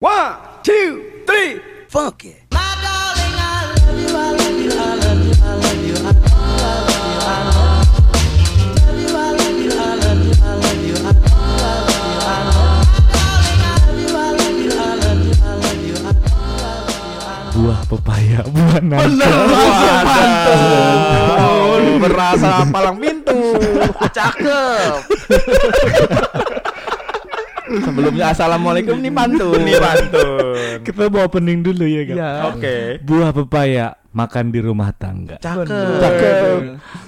One, two, three, funk it. buah pepaya, buah nangka. Oh, berasa palang pintu. Cakep. Sebelumnya assalamualaikum nih pantun. Ini pantun. Kita mau opening dulu ya kan. Iya. Oke. Buah pepaya makan di rumah tangga. Cakep. Cakep.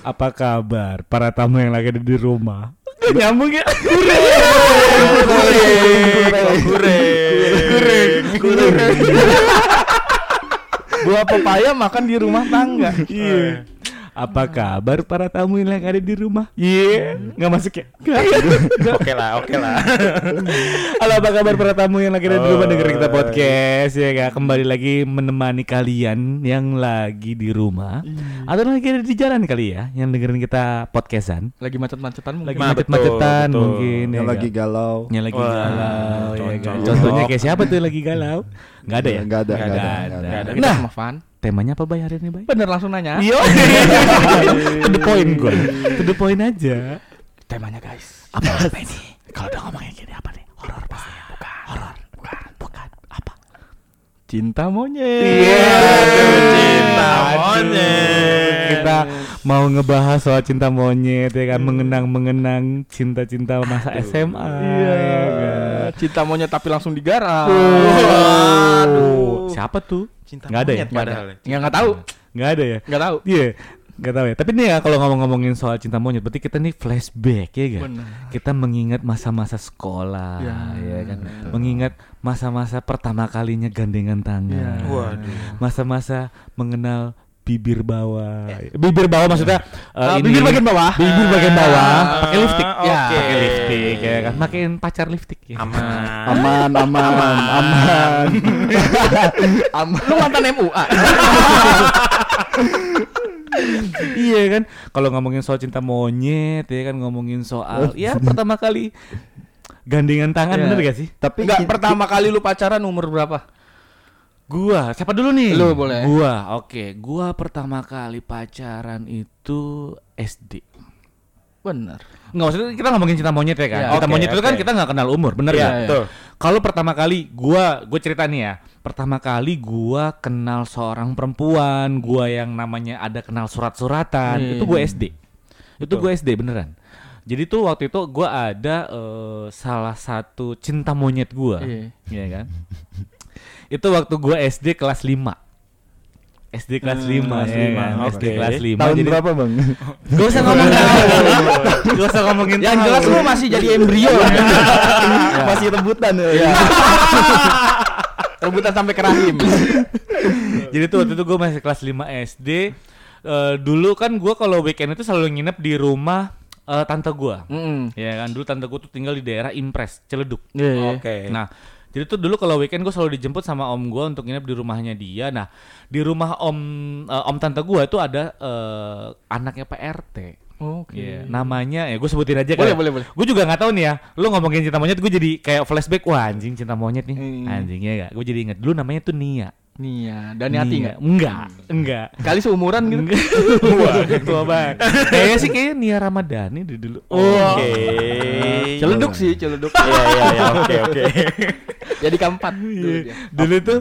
Apa kabar para tamu yang lagi ada di rumah? Gak nyambung ya? Goreng. Goreng. Buah pepaya makan di rumah tangga. Iya. Apa kabar para tamu yang lagi ada di rumah? Iya. Nggak masuk ya? Oke lah, oke lah. Halo apa kabar para tamu yang lagi ada di rumah Oh. dengerin kita podcast ya kak Kembali lagi menemani kalian yang lagi di rumah Atau lagi ada di jalan kali ya Yang dengerin kita podcastan Lagi macet-macetan mungkin. Lagi Ma, macet-macetan betul, betul. mungkin yang ya, lagi galau Yang lagi Wah, galau ya? Contohnya kayak siapa tuh yang lagi galau? Gak ada ya? Nggak ada, ada. ada. Nah. Temanya apa bayar ini bay? Bener langsung nanya. Iya To the point gue To the point aja Temanya guys. Apa apa ini? Kalau udah ngomongnya gini apa nih? Horor pasti Bukan Horor Bukan Bukan Apa? Cinta monyet. Iya, cinta Aduh, monyet. Mau ngebahas soal cinta monyet ya kan mengenang-mengenang cinta-cinta masa SMA. Iya. ya kan? Cinta monyet tapi langsung digarap. Waduh. Siapa tuh? Cinta Nggak ada ya? monyet padahal. ya. Nggak tahu. Nggak ada ya? Nggak tahu. Iya. Nggak tahu ya. Tapi nih ya kalau ngomong-ngomongin soal cinta monyet, berarti kita nih flashback ya kan? Kita mengingat masa-masa sekolah, Ya, ya kan? Mengingat masa-masa pertama kalinya gandengan tangan. Ya. Waduh. Masa-masa mengenal bibir bawah. Bibir bawah maksudnya Ah, ini bibir bagian bawah. Bibir bagian bawah, Ah, pakai lipstick. oke. Pakai lipstick ya kan. Makin pacar lipstick ya. Aman. aman aman aman Am- Lu mantan MUA. iya kan. Kalau ngomongin soal cinta monyet ya kan ngomongin soal ya pertama kali gandengan tangan Iya. bener gak sih? tapi Enggak, ki- pertama kali lu pacaran umur berapa? Gua, siapa dulu nih? Lu boleh. Gua, oke. Gua pertama kali pacaran itu SD. Bener. Nggak maksudnya kita ngomongin cinta monyet ya kan. Iya. cinta Oke, monyet itu kan kita nggak kenal umur, bener nggak? iya. Betul. Kalau pertama kali gua, gue cerita nih ya. Pertama kali gua kenal seorang perempuan, gua yang namanya ada kenal surat-suratan, Iya. itu gue SD. Itu gue SD beneran. Jadi tuh waktu itu gua ada eh, salah satu cinta monyet gua, Iya. Iya kan? itu waktu gua SD kelas 5 SD kelas 5 kelas ya lima, kan? SD oke. kelas 5 tahun jadi berapa bang Gak usah ngomongin Gak usah ngomongin Yang jelas lu masih jadi embrio. masih rebutan ya Iya. Rebutan sampai ke rahim. Jadi tuh waktu itu gue masih kelas 5 SD. Eh, dulu kan gue kalau weekend itu selalu nginep di rumah eh, tante gue. Mm. Ya kan dulu tante gue tuh tinggal di daerah Impres, Ciledug. Iya. Oke. Nah, jadi tuh dulu kalau weekend gue selalu dijemput sama om gue untuk nginep di rumahnya dia. Nah, di rumah om eh, om tante gue tuh ada eh, anaknya PRT. Oke. Iya, namanya ya gue sebutin aja Boleh, kan. boleh, boleh. Gue juga nggak tahu nih ya. Lu ngomongin cinta monyet gue jadi kayak flashback wah anjing cinta monyet nih. Hmm. Anjingnya gak. Gue jadi inget dulu namanya tuh Nia. Nih ya, Daniati Nia. enggak? Enggak, enggak. Kali seumuran gitu. Enggak. Wah, tua banget. Kayaknya sih kayaknya Nia Ramadhani di dulu. Oke. Celeduk sih, celeduk. Iya iya iya oke oke. Jadi keempat. dulu Iya. dia. Dulu tuh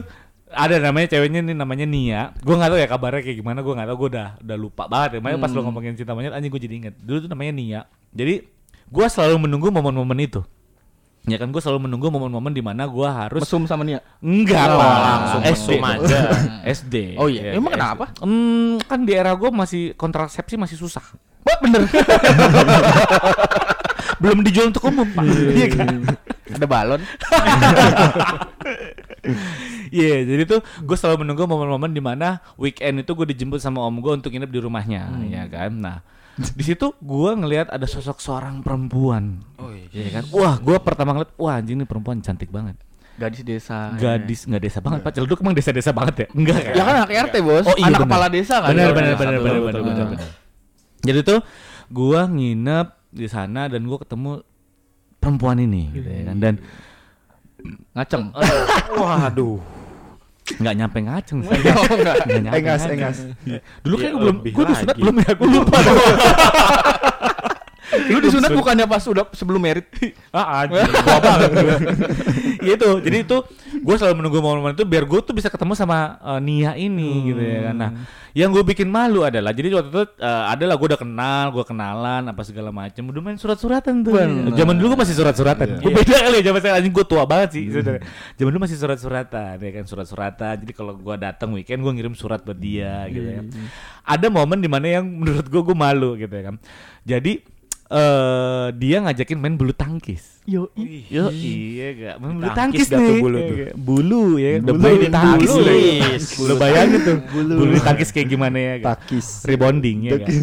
ada namanya ceweknya nih namanya Nia. Gue nggak tahu ya kabarnya kayak gimana. Gue nggak tahu. Gue udah udah lupa banget. ya. Makanya pas lo Hmm. ngomongin cinta monyet, anjing gue jadi inget. Dulu tuh namanya Nia. Jadi gue selalu menunggu momen-momen itu. Ya kan gue selalu menunggu momen-momen di mana gue harus Mesum sama Nia. enggak Oh, langsung SD. mesum aja. SD. Oh iya, Ya, emang SD. kenapa? Hmm, kan di era gue masih kontrasepsi masih susah. Oh, bener. Belum dijual untuk umum, Pak. Iya kan? Ada balon. Iya, jadi tuh gue selalu menunggu momen-momen di mana weekend itu gue dijemput sama om gue untuk nginep di rumahnya, ya kan. Nah, di situ gue ngelihat ada sosok seorang perempuan, Oh iya. ya kan. Wah, gue pertama ngeliat, wah anjing ini perempuan cantik banget. Gadis desa. Gadis nggak desa banget, Pak. Celduk emang desa-desa banget ya? Enggak kan? Ya kan anak RT, Bos. Oh, iya, anak bener. kepala desa kan. Benar, Iya, benar, benar, benar, benar, benar. Jadi tuh gue nginep di sana dan gue ketemu perempuan ini, gitu ya kan. Dan Ngaceng. Waduh. Nggak nyampe ngaceng sih. Oh, enggak. Nggak nyampe Engas, ngaceng. engas. Dulu Ya, kan gue belum, lebih gue udah sunat lagi. belum ya? Gue lupa. Lu disunat bukannya pas udah sebelum merit? Ah, anjing, gua banget gua. Ya itu, jadi itu gue selalu menunggu momen-momen itu biar gue tuh bisa ketemu sama eh, Nia ini gitu ya kan. Nah, yang gue bikin malu adalah jadi waktu itu eh, adalah gue udah kenal, gue kenalan apa segala macam, udah main surat-suratan tuh. Bener. Zaman dulu gue masih surat-suratan. Gue beda kali ya zaman sekarang anjing gue tua banget sih. sebenarnya. Zaman dulu masih surat-suratan ya kan surat-suratan. Jadi kalau gue datang weekend gue ngirim surat buat dia gitu ya. Ada momen di mana yang menurut gue gue malu gitu ya kan. Jadi eh dia ngajakin main bulu tangkis. Yo, Yo iya gak main bulu Tangkis tangkis, nih. bulu Iya, tuh. Bulu ya. Udah Bulu, main tangkis bulu. Yes. Bulu bayangin tuh. Bulu. tangkis kayak gimana ya? Gak? Takis. Rebonding ya gak?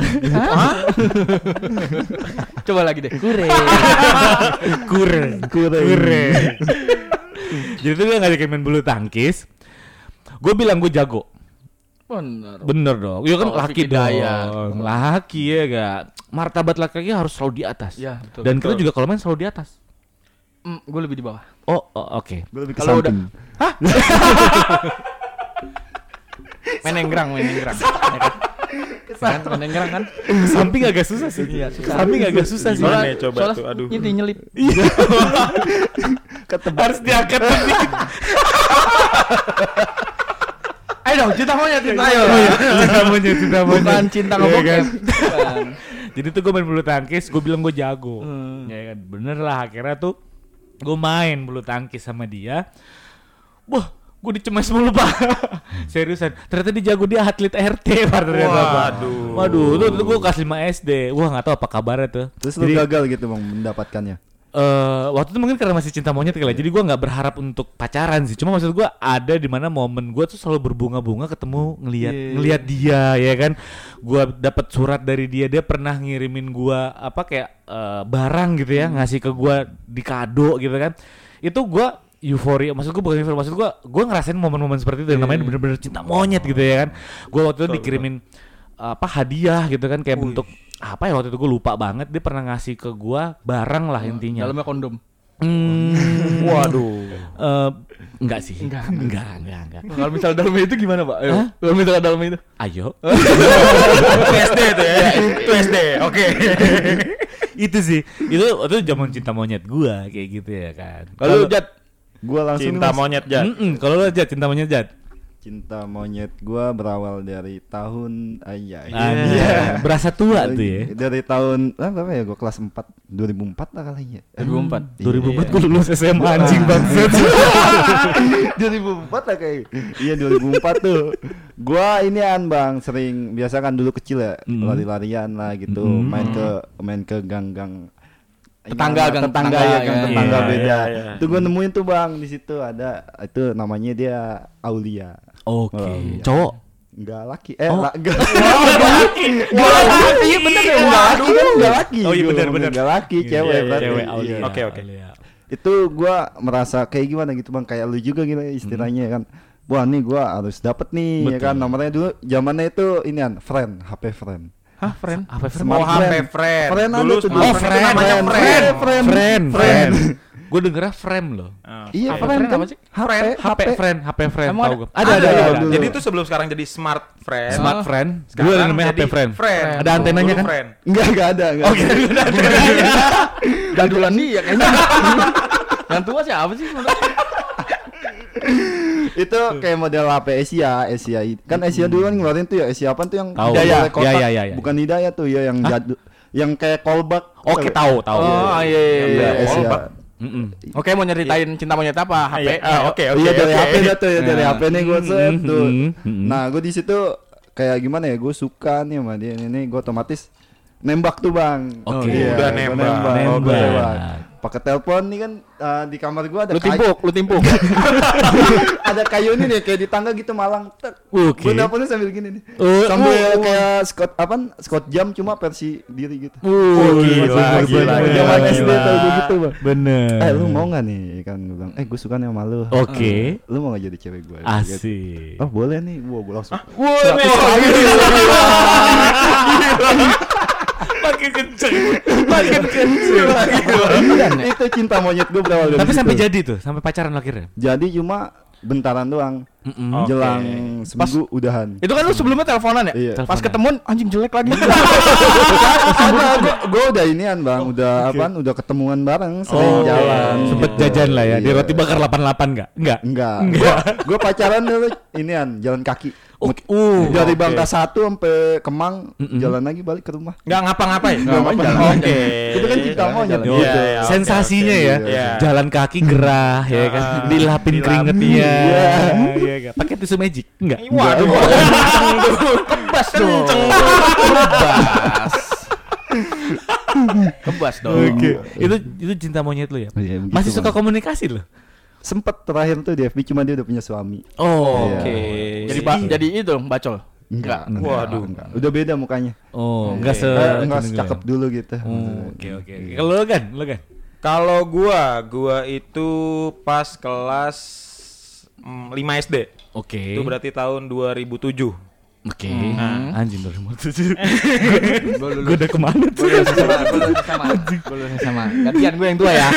Coba lagi deh. Kure. Kure. Kure. Kure. Jadi tuh dia ngajakin main bulu tangkis. Gue bilang gue jago. Bener. Bener dong. Iya kan Oh, laki Dayat. dong. Laki ya gak? Martabat laki-laki harus selalu di atas. Iya, betul. Dan kita Betul. juga kalau main selalu di atas. Mm, gue lebih di bawah. Oh, oh, oke. Gue lebih ke Kalau udah- samping. Main enggrang, main enggrang. Ya kan? Ya kan? Enggrang kan? Samping agak susah sih. Iya, Samping agak susah sih. Gimana ya coba tuh, aduh. Inti nyelip. Harus diangkat nanti. Ayo dong, cinta monyet, cinta ayo. Cinta monyet, cinta monyet. Bukan cinta Iya ngebokep. kan? Jadi tuh gue main bulu tangkis, gue bilang gue jago. Hmm. Ya kan, bener lah akhirnya tuh gue main bulu tangkis sama dia. Wah, gue dicemas mulu pak. Seriusan, ternyata dia jago dia atlet RT pak ternyata Pak. Waduh. Waduh, tuh, tuh gue kelas 5 SD. Wah nggak tahu apa kabarnya tuh. Terus lu gagal gitu bang mendapatkannya. Eh waktu itu mungkin karena masih cinta monyet kali ya. Jadi gua nggak berharap untuk pacaran sih. Cuma maksud gua ada di mana momen gua tuh selalu berbunga-bunga ketemu ngelihat Iya. ngelihat dia ya kan. Gua dapat surat dari dia. Dia pernah ngirimin gua apa kayak eh, barang gitu ya, ngasih ke gua di kado gitu kan. Itu gua euforia maksud gua bukan euforia maksud gua gua ngerasain momen-momen seperti itu yang namanya bener-bener cinta monyet gitu ya kan gua waktu itu dikirimin apa hadiah gitu kan kayak bentuk apa ya waktu itu gue lupa banget dia pernah ngasih ke gua barang lah intinya Dalamnya kondom. Hmm, Waduh. eh, enggak sih. Enggak. enggak, enggak, enggak. Kalau misalnya dalamnya itu gimana, Pak? Ayo. Hah? Kalau misalnya dalamnya itu. Ayo. Itu SD tuh ya. Itu SD. Oke. itu sih. Itu itu zaman cinta monyet gua kayak gitu ya kan. Kalau Jat, Gua langsung Cinta monyet Jan. Mm-mm, kalau lu aja cinta monyet Jad. Cinta monyet gua berawal dari tahun ayah. Ah, iya. Berasa tua tuh ya. Dari tahun ah, berapa ya? Gua kelas 4 2004 lah kali ya. 2004. 2004 gua lulus SMA anjing bangsat. 2004 lah kayak. Iya 2004 tuh. Gua ini an Bang, sering biasa kan dulu kecil ya, Mm. lari-larian lah gitu, Mm. main ke main ke gang-gang Tetangga, gang tetangga tetangga, ya, gang ya. tetangga Iya, beda. iya, iya. Itu gua nemuin tuh Bang di situ ada itu namanya dia Aulia. Oke. Oh, iya. Cowok. Enggak laki. Eh, Oh. la- enggak. Enggak laki. Enggak laki. Iya bener ya. Enggak laki kan enggak laki. Oh, iya, bener, bener. Enggak laki, Iya, cewek iya, berarti. Cewek Iya. Aulia. Oke, oke. Itu gua merasa kayak gimana gitu Bang, kayak lu juga gitu istilahnya kan. Wah, nih gua harus dapet nih ya Betul. kan. Nomornya dulu zamannya itu inian, friend, HP friend. Hah, friend? Apa friend? Oh, HP friend. Friend Dulu ada tuh, Oh, friend, namanya friend, friend. friend. Friend, Friend. friend. Gue dengernya frame loh. Ah. Iya, Apa friend friend kan. apa sih? HP, HP friend, HP friend. Emang tahu ada? gua. Ada, ada, ada. Jadi itu sebelum sekarang jadi smart friend. Smart friend. Dulu Sekarang ada namanya HP jadi friend. friend. Ada antenanya kan? Friend. Enggak, enggak ada, enggak. Oke, Gandulan dia kayaknya. Yang tua siapa sih? itu kayak model HP Asia, Asia kan Asia dulu kan ngeluarin tuh ya Asia apa tuh yang Tahu. Hidayah Iya, kotak. iya, iya, iya. bukan Hidayah tuh ya yang jadu yang kayak callback Oke, tahu, tahu. Oh, iya iya Iya, iya. Asia. callback. Mm-mm. Oke, mau nyeritain cinta monyet apa? HP. Iya, ah, Oke, oke. iya dari oke. HP dah tuh ya dari. HP nih gue set Mm, tuh mm, mm. nah gue di situ kayak gimana ya gue suka nih sama dia ini gue otomatis nembak tuh bang Oke. iya, Udah nembak. nembak, Nembak. Nembak. Pakai telepon nih kan eh, di kamar gue ada Lu kayu- timpuk, lu timpuk. ada kayu ini nih kayak di tangga gitu malang Oke. gue teleponnya sambil gini nih Oh, sambil oh, oh. kayak Scott apa Scott jam cuma versi diri gitu Oh, gila, gila, Zaman gila, SD gila. tuh gue gitu bang Bener. eh lu mau nggak nih kan gue bilang eh gue suka nih sama lu Oke. lu mau gak jadi cewek gue Asik. oh boleh nih wow gue langsung Wah. Makin kenceng. Makin kenceng. itu cinta monyet gue berawal dari Tapi sampai jadi tuh, sampai pacaran akhirnya. jadi cuma bentaran doang Mm-mm. jelang seminggu udahan Itu kan lu sebelumnya teleponan ya? Iya. Pas ketemuan anjing jelek lagi. gue udah inian bang udah apaan udah ketemuan bareng sering Oh, jalan Sempet gitu. jajan lah ya. Di Iya. roti bakar 88 enggak? Enggak. enggak Enggak. gue pacaran dulu inian jalan kaki Oh, Mut- uh, dari oke. Bangka satu sampai Kemang Mm-mm. jalan lagi balik ke rumah Nggak ngapa-ngapain. Nggak ngapa-ngapain, jalan. Oke. itu kan cinta monyet jalan. gitu Iya, iya, Sensasinya oke. ya, Iya. jalan kaki gerah ya kan, Ah, dilapin dilap. keringetnya, Iya. iya kan. Pakai tisu magic, enggak? Waduh. Kebas dong. Kebas. Kebas dong. Oke, itu itu cinta monyet lu ya? Iya, begitu, Masih suka komunikasi lo? sempet terakhir tuh di FB cuma dia udah punya suami Oh, Iya. oke. Jadi ba- jadi itu dong bacol. Enggak. Waduh. enggak. udah beda mukanya Oh, enggak se Eh, enggak secakep ya? dulu gitu Oh, Oke, oke. oke. Kalau lo kan, lo kan? Kalau gua, gua itu pas kelas mm, 5 SD. Oke. Itu berarti tahun 2007. Oke. Nah. Anjing 2007. Gue udah ke mana tuh? Gue sama, gue sama, gue sama. Gantian gue yang tua ya.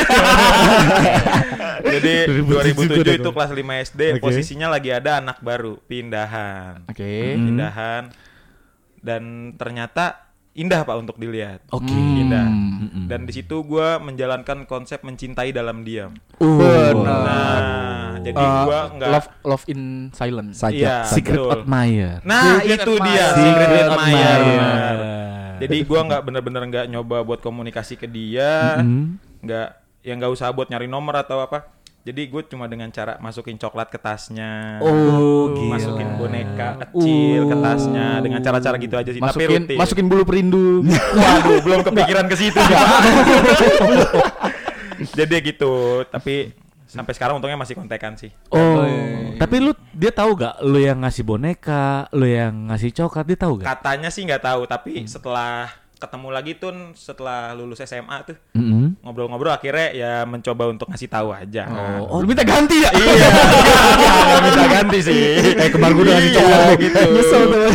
Jadi 2007 2007 itu kelas 5 SD, Oke. posisinya lagi ada anak baru, pindahan. Oke. Hmm. Pindahan. Dan ternyata indah Pak untuk dilihat. Oke. Indah. Mm-mm. Dan di situ gua menjalankan konsep mencintai dalam diam. Uh, Nah, jadi Uh, gua nggak love love in silence. saja Iya, Secret betul. admirer. Nah, Secret itu dia admirer. secret Secret admirer. admirer. Jadi gua nggak bener-bener nggak nyoba buat komunikasi ke dia, nggak yang nggak usah buat nyari nomor atau apa. Jadi gue cuma dengan cara masukin coklat ke tasnya, Oh, gila. masukin boneka kecil ke tasnya dengan cara-cara gitu aja sih. Tapi Masukin rutin. masukin bulu perindu. Waduh, belum kepikiran ke situ. Jadi gitu, tapi sampai sekarang untungnya masih kontekan sih. Oh, iya. tapi lu dia tahu gak lu yang ngasih boneka, lu yang ngasih coklat dia tahu gak? Katanya sih nggak tahu, tapi setelah ketemu lagi tuh setelah lulus SMA tuh Mm-mm. ngobrol-ngobrol akhirnya ya mencoba untuk ngasih tahu aja. Oh, lu minta ganti ya? Iya, bisa ganti sih. Eh kemarin gue udah ngasih Iya, lu. gitu. Nyesel tuh.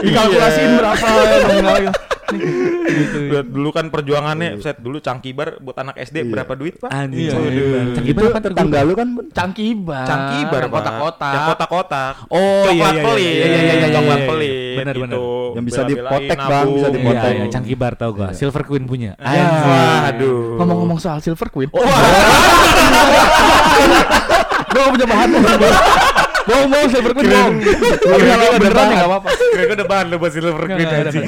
Dikalkulasiin berapa nominalnya. Lihat dulu kan perjuangannya, set dulu cangkibar buat anak SD Iya. berapa duit pak? Anjing. Iya, coklat. iya. Cangkibar tuh? tetangga lu kan? Cangkibar. Cangkibar kotak-kotak. Yang kotak-kotak. Oh, iya, coklat iya, pelit. iya, iya, iya, iya, coklat iya, iya. pelit. Benar, benar. gitu. Yang bisa dipotek, Bang, bisa Iya, dipotong. iya, Cangkibar tau gua. Silver Queen punya. Ya. Waduh. Ngomong-ngomong soal Silver Queen. Oh, Gue punya bahan. Gue mau Silver Queen dong. Tapi kalau beneran ya gak apa-apa. Kira gue udah bahan lu buat Silver Queen Nggak, nggak, anjing.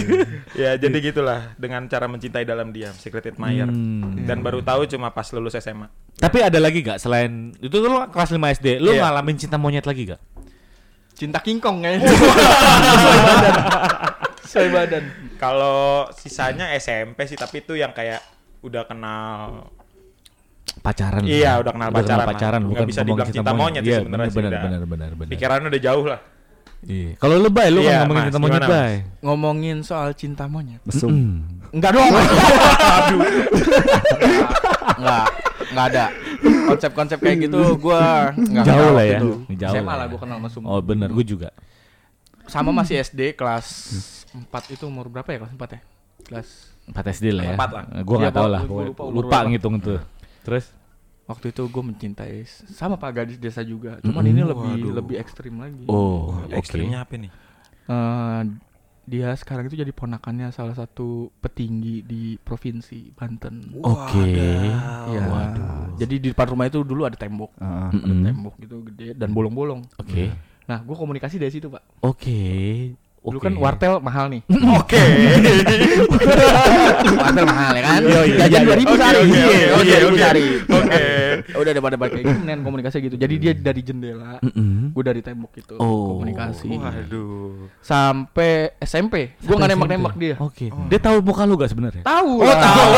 Ya jadi gitulah dengan cara mencintai dalam diam, secret admirer. Hmm. Dan baru tahu cuma pas lulus SMA. Tapi ada lagi gak selain itu tuh lu kelas 5 SD, lu Iya. ngalamin cinta monyet lagi gak? Cinta King Kong kayaknya. Sesuai badan. Kalau sisanya SMP sih, tapi itu yang kayak udah kenal Pacaran. Iya, udah kenal pacaran lah. pacaran, Nggak bukan bisa ngomongin dibilang cinta monyet sih Iya, sebenarnya sih, benar, udah. benar, benar, benar, benar. pikirannya udah jauh lah. Iya. Kalau lu bay, lu Iya, kan ngomongin Mas, cinta monyet gimana, bay. Ngomongin soal cinta monyet. Mesum. Mm. Enggak dong. Enggak. Enggak ada. Konsep-konsep kayak gitu gua enggak Jauh kenal lah ya. itu. Jauh SMA lah lah ya. gua kenal sama Sum. Oh benar, gue juga. Sama masih SD kelas 4 itu umur berapa ya kelas 4 ya? Kelas 4 SD lah ya. Empat lah. Gue Iya, nggak tahu lah. Gua Lupa, ngitung tuh. Terus? waktu itu gue mencintai sama pak gadis desa juga. Cuman Mm-mm. ini lebih Waduh. lebih ekstrim lagi. Oh, Ya, ekstrimnya apa nih? Eh, dia sekarang itu jadi ponakannya salah satu petinggi di provinsi Banten. Oke. Iya. Jadi di depan rumah itu dulu ada tembok, ada Mm-mm. tembok gitu gede dan bolong-bolong. Oke. Nah, gue komunikasi dari situ pak. Oke. Dulu kan wartel mahal nih. Oke. wartel mahal ya kan? Iya, iya, Jajan iya. dua ribu Oke, sehari. oke, Iya, oke, sehari. Oke. Udah daripada pakai gitu, mendingan komunikasi gitu. Jadi dia dari jendela, Mm-mm. gue dari tembok gitu Oh. komunikasi. Waduh. Sampai SMP, gue nggak nembak-nembak dia. Oke. Dia tahu muka lu gak sebenarnya? Tahu Oh, tahu.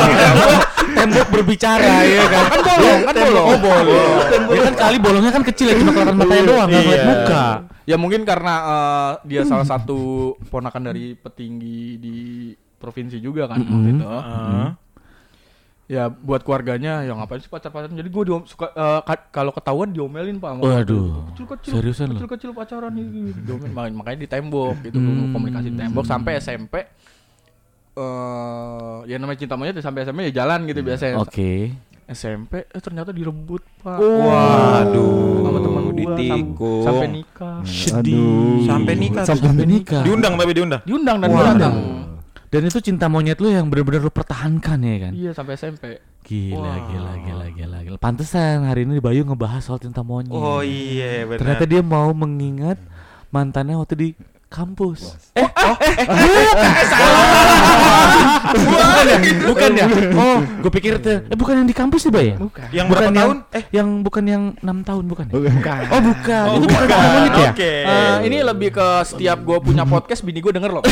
Tembok berbicara ya kan. Kan bolong, kan bolong. Oh, bolong. Ya kan kali bolongnya kan kecil ya cuma kelihatan matanya doang, enggak ngeliat Iya. muka. Ya mungkin karena eh, dia salah satu ponakan dari petinggi di provinsi juga kan waktu itu. Heeh. Ya buat keluarganya ya ngapain sih pacar-pacaran. Jadi gue suka ka- kalau ketahuan diomelin Pak. Waduh. Kecil-kecil. Seriusan lu? Kecil-kecil pacaran gitu. Diomelin. Makanya- Makanya di tembok gitu Hmm. komunikasi di tembok sampai SMP eh ya namanya cinta monyet ya sampai SMP ya jalan gitu biasanya. Oke. SMP eh ternyata direbut, Pak. Waduh, sama teman ditikung. sampai nikah. Aduh. Sampai nikah. Sampai nikah. Diundang tapi diundang. Diundang dan diundang. Dan itu cinta monyet lu yang benar-benar lu pertahankan ya kan? Iya sampai SMP. Gila, Wah. gila, gila, gila, gila. Pantesan hari ini Bayu ngebahas soal cinta monyet. Oh iya benar. Ternyata dia mau mengingat mantannya waktu di kampus. Eh, oh, bukan ya? Bukan ya? Oh, gue pikir itu. Eh, bukan yang di kampus sih, Bay ya? Bukan. Yang bukan berapa yang, tahun? Eh, yang bukan yang enam tahun bukan? Ya? Bukan. Oh, bukan. Oh, itu bukan bukan. ya? Oke. Eh, ini lebih ke setiap gue punya podcast bini gue denger loh.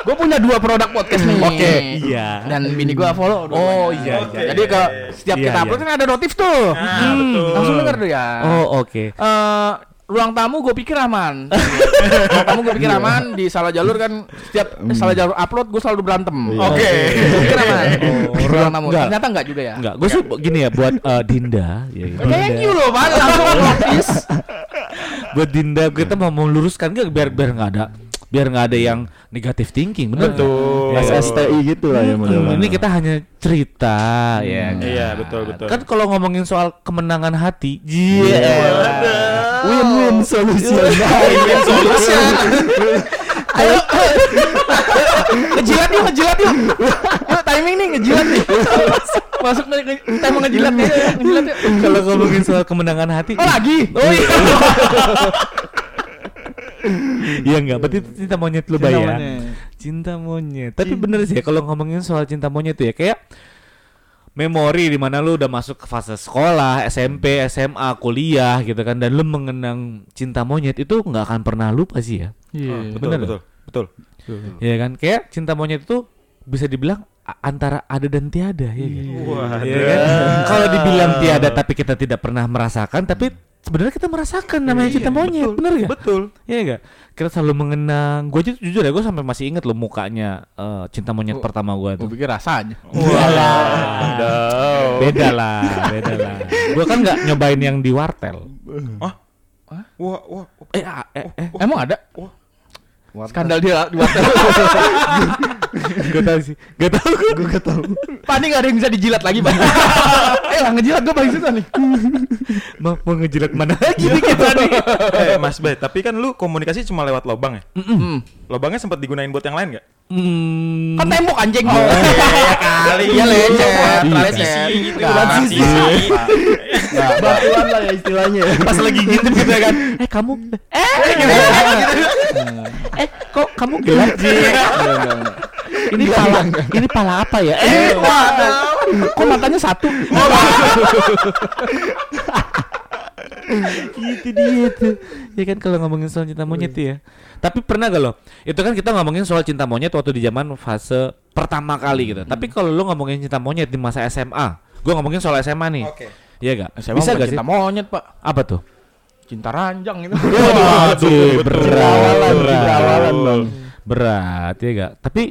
gue punya dua produk podcast nih. Oke, iya. Dan bini gue follow. Oh, dua-duanya. iya, iya. Jadi ke setiap Iya, kita iya. upload kan ada notif tuh. Ah, betul. Langsung denger tuh ya. Oh, oke. Eh, ruang tamu gue pikir aman. ruang tamu gue pikir aman di salah jalur kan setiap eh, salah jalur upload gue selalu berantem. Oke. Gue pikir aman. Oh, ruang tamu. enggak. Ternyata enggak juga ya. Enggak, gue sih gini ya buat eh, Dinda, ya, Dinda. Thank you loh, Pak. Langsung buat Dinda kita mau meluruskan nggak biar biar nggak ada biar nggak ada yang negatif thinking, bener? Betul. Ya, SSTI gitu lah ya Hmm, ini kita hanya cerita ya. kan? Iya, betul, betul. Kan kalau ngomongin soal kemenangan hati, iya. win-win solution. Win solution. Ayo. ngejilat yuk, ngejilat yuk. Yuk timing nih ngejilat nih. Masuk nih nge- kita mau ngejilat nih. Ngejilat yuk. Kalau ngomongin soal kemenangan hati, Oh lagi. Oh iya. Iya enggak, berarti itu cinta monyet lu Cinta ya. monyet. Cinta monyet. Tapi bener sih ya kalau ngomongin soal cinta monyet tuh ya kayak memori di mana lu udah masuk ke fase sekolah, SMP, SMA, kuliah gitu kan dan lu mengenang cinta monyet itu nggak akan pernah lupa sih ya. Iya. Betul, Bener betul. Betul. Iya kan? Kayak cinta monyet itu bisa dibilang antara ada dan tiada ya kan? Wah, Iya kan? Kalau dibilang tiada tapi kita tidak pernah merasakan tapi sebenarnya kita merasakan namanya cinta monyet, bener gak? Betul. Iya gak? Kita selalu mengenang. Gue jujur ya, gue sampai masih inget loh mukanya eh, cinta monyet Oh, pertama gue Gue tuh. pikir rasanya. Walah. Beda lah, beda lah. Gue kan nggak nyobain yang di wartel. Wah, wah. Eh, ah, eh, eh. Emang ada? Skandal dia di wartel. Gak tau sih, gak tau gue. Gue gak tau. Pak ini gak ada yang bisa dijilat lagi, Pak. Eh lah ngejilat gue paling susah nih. Mau, mau ngejilat mana lagi nih kita nih? Eh, Mas Bay, tapi kan lu komunikasi cuma lewat lobang ya? Hmm. Lobangnya sempat digunain buat yang lain nggak? Hmm, Kan tembok anjing. Oh, iya kali. Iya lecet, Iya. lecet. gitu. Transisi. Nah, batuan lah ya istilahnya. pas lagi gitu ya kan. Eh kamu, eh, gitu. eh kok kamu gelap sih? Ini pala, ini pala apa ya? Eh, Kok matanya satu? gitu dia tuh ya kan kalau ngomongin soal cinta monyet tuh ya tapi pernah gak lo itu kan kita ngomongin soal cinta monyet waktu di zaman fase pertama kali gitu tapi kalau lo ngomongin cinta monyet di masa SMA gue ngomongin soal SMA nih Oke. Iya gak? Saya Bisa gak sih? cinta monyet, Pak. Apa tuh? Cinta ranjang itu. Waduh, berat, Berawalan, berat, berawalan, Bang. berat ya gak? Tapi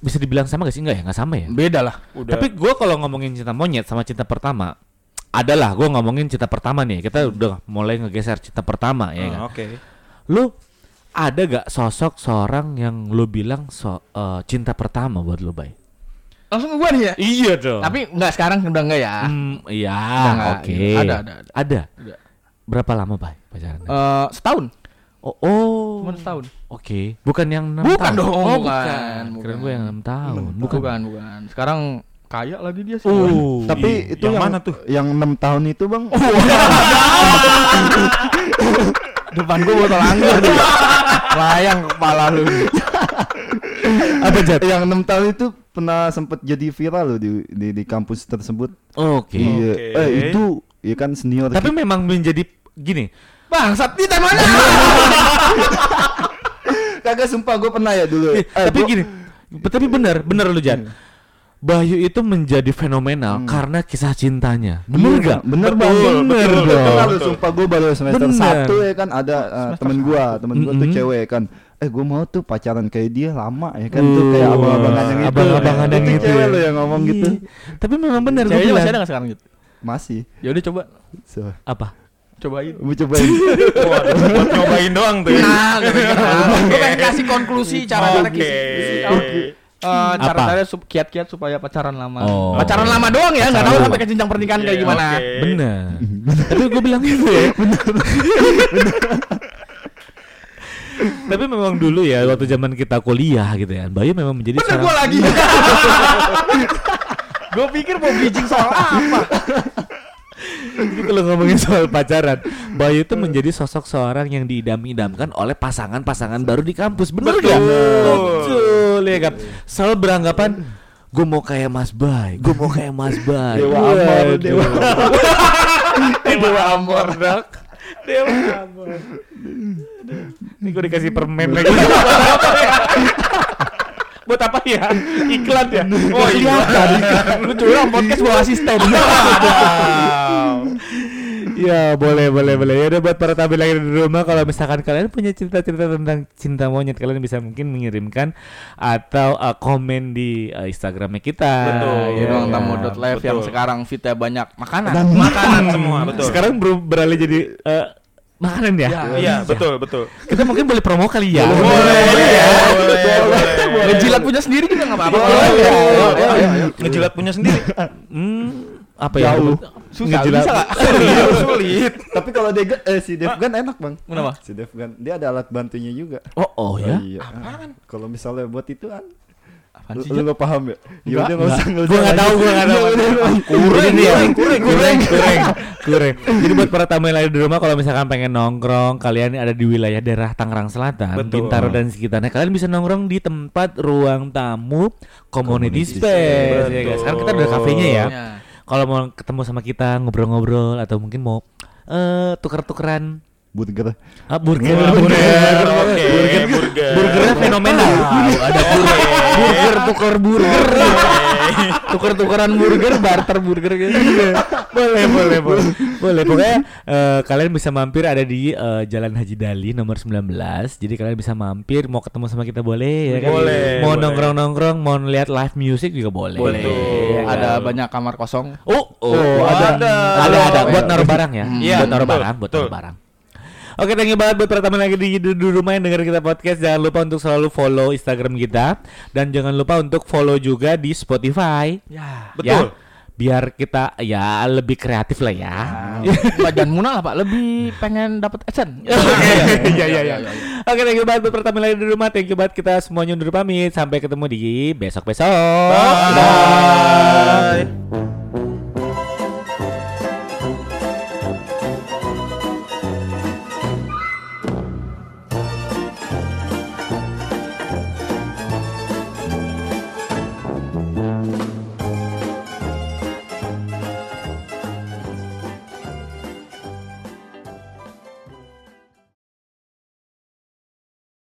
bisa dibilang sama gak sih? Enggak ya? Nggak sama ya? Beda lah. Udah. Tapi gue kalau ngomongin cinta monyet sama cinta pertama, adalah gue ngomongin cinta pertama nih. Kita udah mulai ngegeser cinta pertama ya kan. Ah, Oke. Lu ada gak sosok seorang yang lu bilang so, eh, cinta pertama buat lu, Bay? Langsung ke gua nih ya. Iya dong. Tapi enggak sekarang udah enggak ya. Hmm, iya, oke. enggak. Ada, ada, ada. Ada. Ada. Berapa lama, Bay, pacaran? Eh, setahun. Oh, oh. Cuma setahun. Oke, bukan yang enam Bukan tahun. dong, Oh, bukan, bukan. Keren gue yang enam tahun. Bukan, Bukan. bukan, bukan. Sekarang kaya lagi dia sih. Uh, Tapi Iya. itu Yang yang, mana tuh? Yang 6 tahun itu, Bang. Depan gua botol anggur. Layang kepala lu. Apa Jat? Yang 6 tahun itu pernah sempat jadi viral loh di, di di kampus tersebut. Oke. Iya. Oke. Eh itu ya kan senior Tapi kita. memang menjadi gini. Bangsat di temanya. kagak sumpah gue pernah ya dulu. Eh, Eh, tapi gua- gini, tapi bener, bener lu Jan. Bayu itu menjadi fenomenal karena kisah cintanya. Bener Iya, gak? Bener bang, Betul, bener betul, dong. betul. Lu sumpah gue baru semester Bener. satu ya kan ada uh, temen gue, temen gue tuh Mm-mm. cewek kan. Eh gue mau tuh pacaran kayak dia lama ya kan tuh kayak Uh, abang-abangan yang itu. abang-abangan yang Itu cewek ya. lo yang ngomong gitu. Iya. Tapi memang bener Ceweknya masih ada enggak sekarang gitu? Masih. Ya udah coba. So, Apa? Cobain. Mau cobain. Waduh, nyobain doang tuh. ya. Nah, gue pengen kasih konklusi cara-cara Oke. kisi. Eh, cara-cara sup- kiat-kiat supaya pacaran lama. Oh. Pacaran lama doang ya, nggak tahu sampai ke jenjang pernikahan kayak Iya, gimana. oke. Bener. Tapi gue bilang gitu ya. Tapi memang dulu ya waktu zaman kita kuliah gitu ya, Bayu memang menjadi Bener gua lagi. gue pikir mau bridging soal apa? Jadi kalau ngomongin soal pacaran, Bayu itu menjadi sosok seorang yang diidam-idamkan oleh pasangan-pasangan baru di kampus. Bener gak? Betul ya kan. Selalu beranggapan gue mau kayak Mas Bay, gue mau kayak Mas Bay. Dewa Amor. Dewa Dewa Amor, Dok. Dewa Amor. Ini gue dikasih permen lagi. Buat apa ya? Iklan ya? Oh iya. Lu curang podcast bawa asisten. Ya boleh boleh boleh ya udah buat para tampil lagi di rumah kalau misalkan kalian punya cerita-cerita tentang cinta monyet kalian bisa mungkin mengirimkan atau uh, komen di uh, Instagramnya kita. Betul. Di Ya, ruang tamu dot live yang Betul. sekarang fitnya banyak makanan. Makanan semua, betul. Sekarang ber- beralih jadi uh, makanan ya. Iya, betul, betul. Kita mungkin boleh promo kali ya. Boleh, boleh, boleh. Ngejilat punya sendiri juga nggak apa-apa. Boleh, boleh. ayo. Ngejilat punya sendiri. Hmm, apa ya? Jauh. Susah, Ngejilat. bisa nggak? Sulit, sulit. Tapi kalau Dega, eh, si Devgan enak bang. Kenapa? Si Devgan, dia ada alat bantunya juga. Oh, oh ya. iya. Kalau misalnya buat itu kan, Apaan lu, sih, lu Jat? nggak paham ya? Ya udah nggak Enggak. usah nggak Gua usah nggak tahu, gua nggak tahu. Iya. Kureng, ya, kureng, kureng, kureng, kureng. Jadi buat para tamu yang lain di rumah kalau misalkan pengen nongkrong, kalian ada di wilayah daerah Tangerang Selatan, Betul. Bintaro dan sekitarnya, kalian bisa nongkrong di tempat ruang tamu community, Community space. ya guys. Sekarang kita udah kafenya ya. Ya. Kalau mau ketemu sama kita ngobrol-ngobrol atau mungkin mau eh tuker-tukeran Burger. ah, burger, Wah, burger, oke, burger. burgernya fenomenal. ada burger, burger tuker burger, Tuker-tukeran burger, barter burger gitu. boleh boleh boleh boleh pokoknya eh, kalian bisa mampir ada di eh, Jalan Haji Dali nomor 19 jadi kalian bisa mampir mau ketemu sama kita boleh ya kan Boleh, mau boleh. nongkrong nongkrong mau lihat live music juga boleh Boleh. Ya kan? Ada banyak kamar kosong. oh, oh, Oh, ada ada. ada ada buat Iya. naruh barang ya Iya, buat naruh barang buat naruh barang Oke, thank you banget buat para teman lagi di, di, di rumah yang denger kita podcast. Jangan lupa untuk selalu follow Instagram kita dan jangan lupa untuk follow juga di Spotify. Ya. Betul. Ya, biar kita ya lebih kreatif lah ya. Pak jangan munah lah Pak, lebih pengen dapat adsense. Iya iya iya. Oke, thank you banget buat para tamu lagi di rumah. Thank you banget kita semuanya undur pamit. Sampai ketemu di besok-besok. Bye.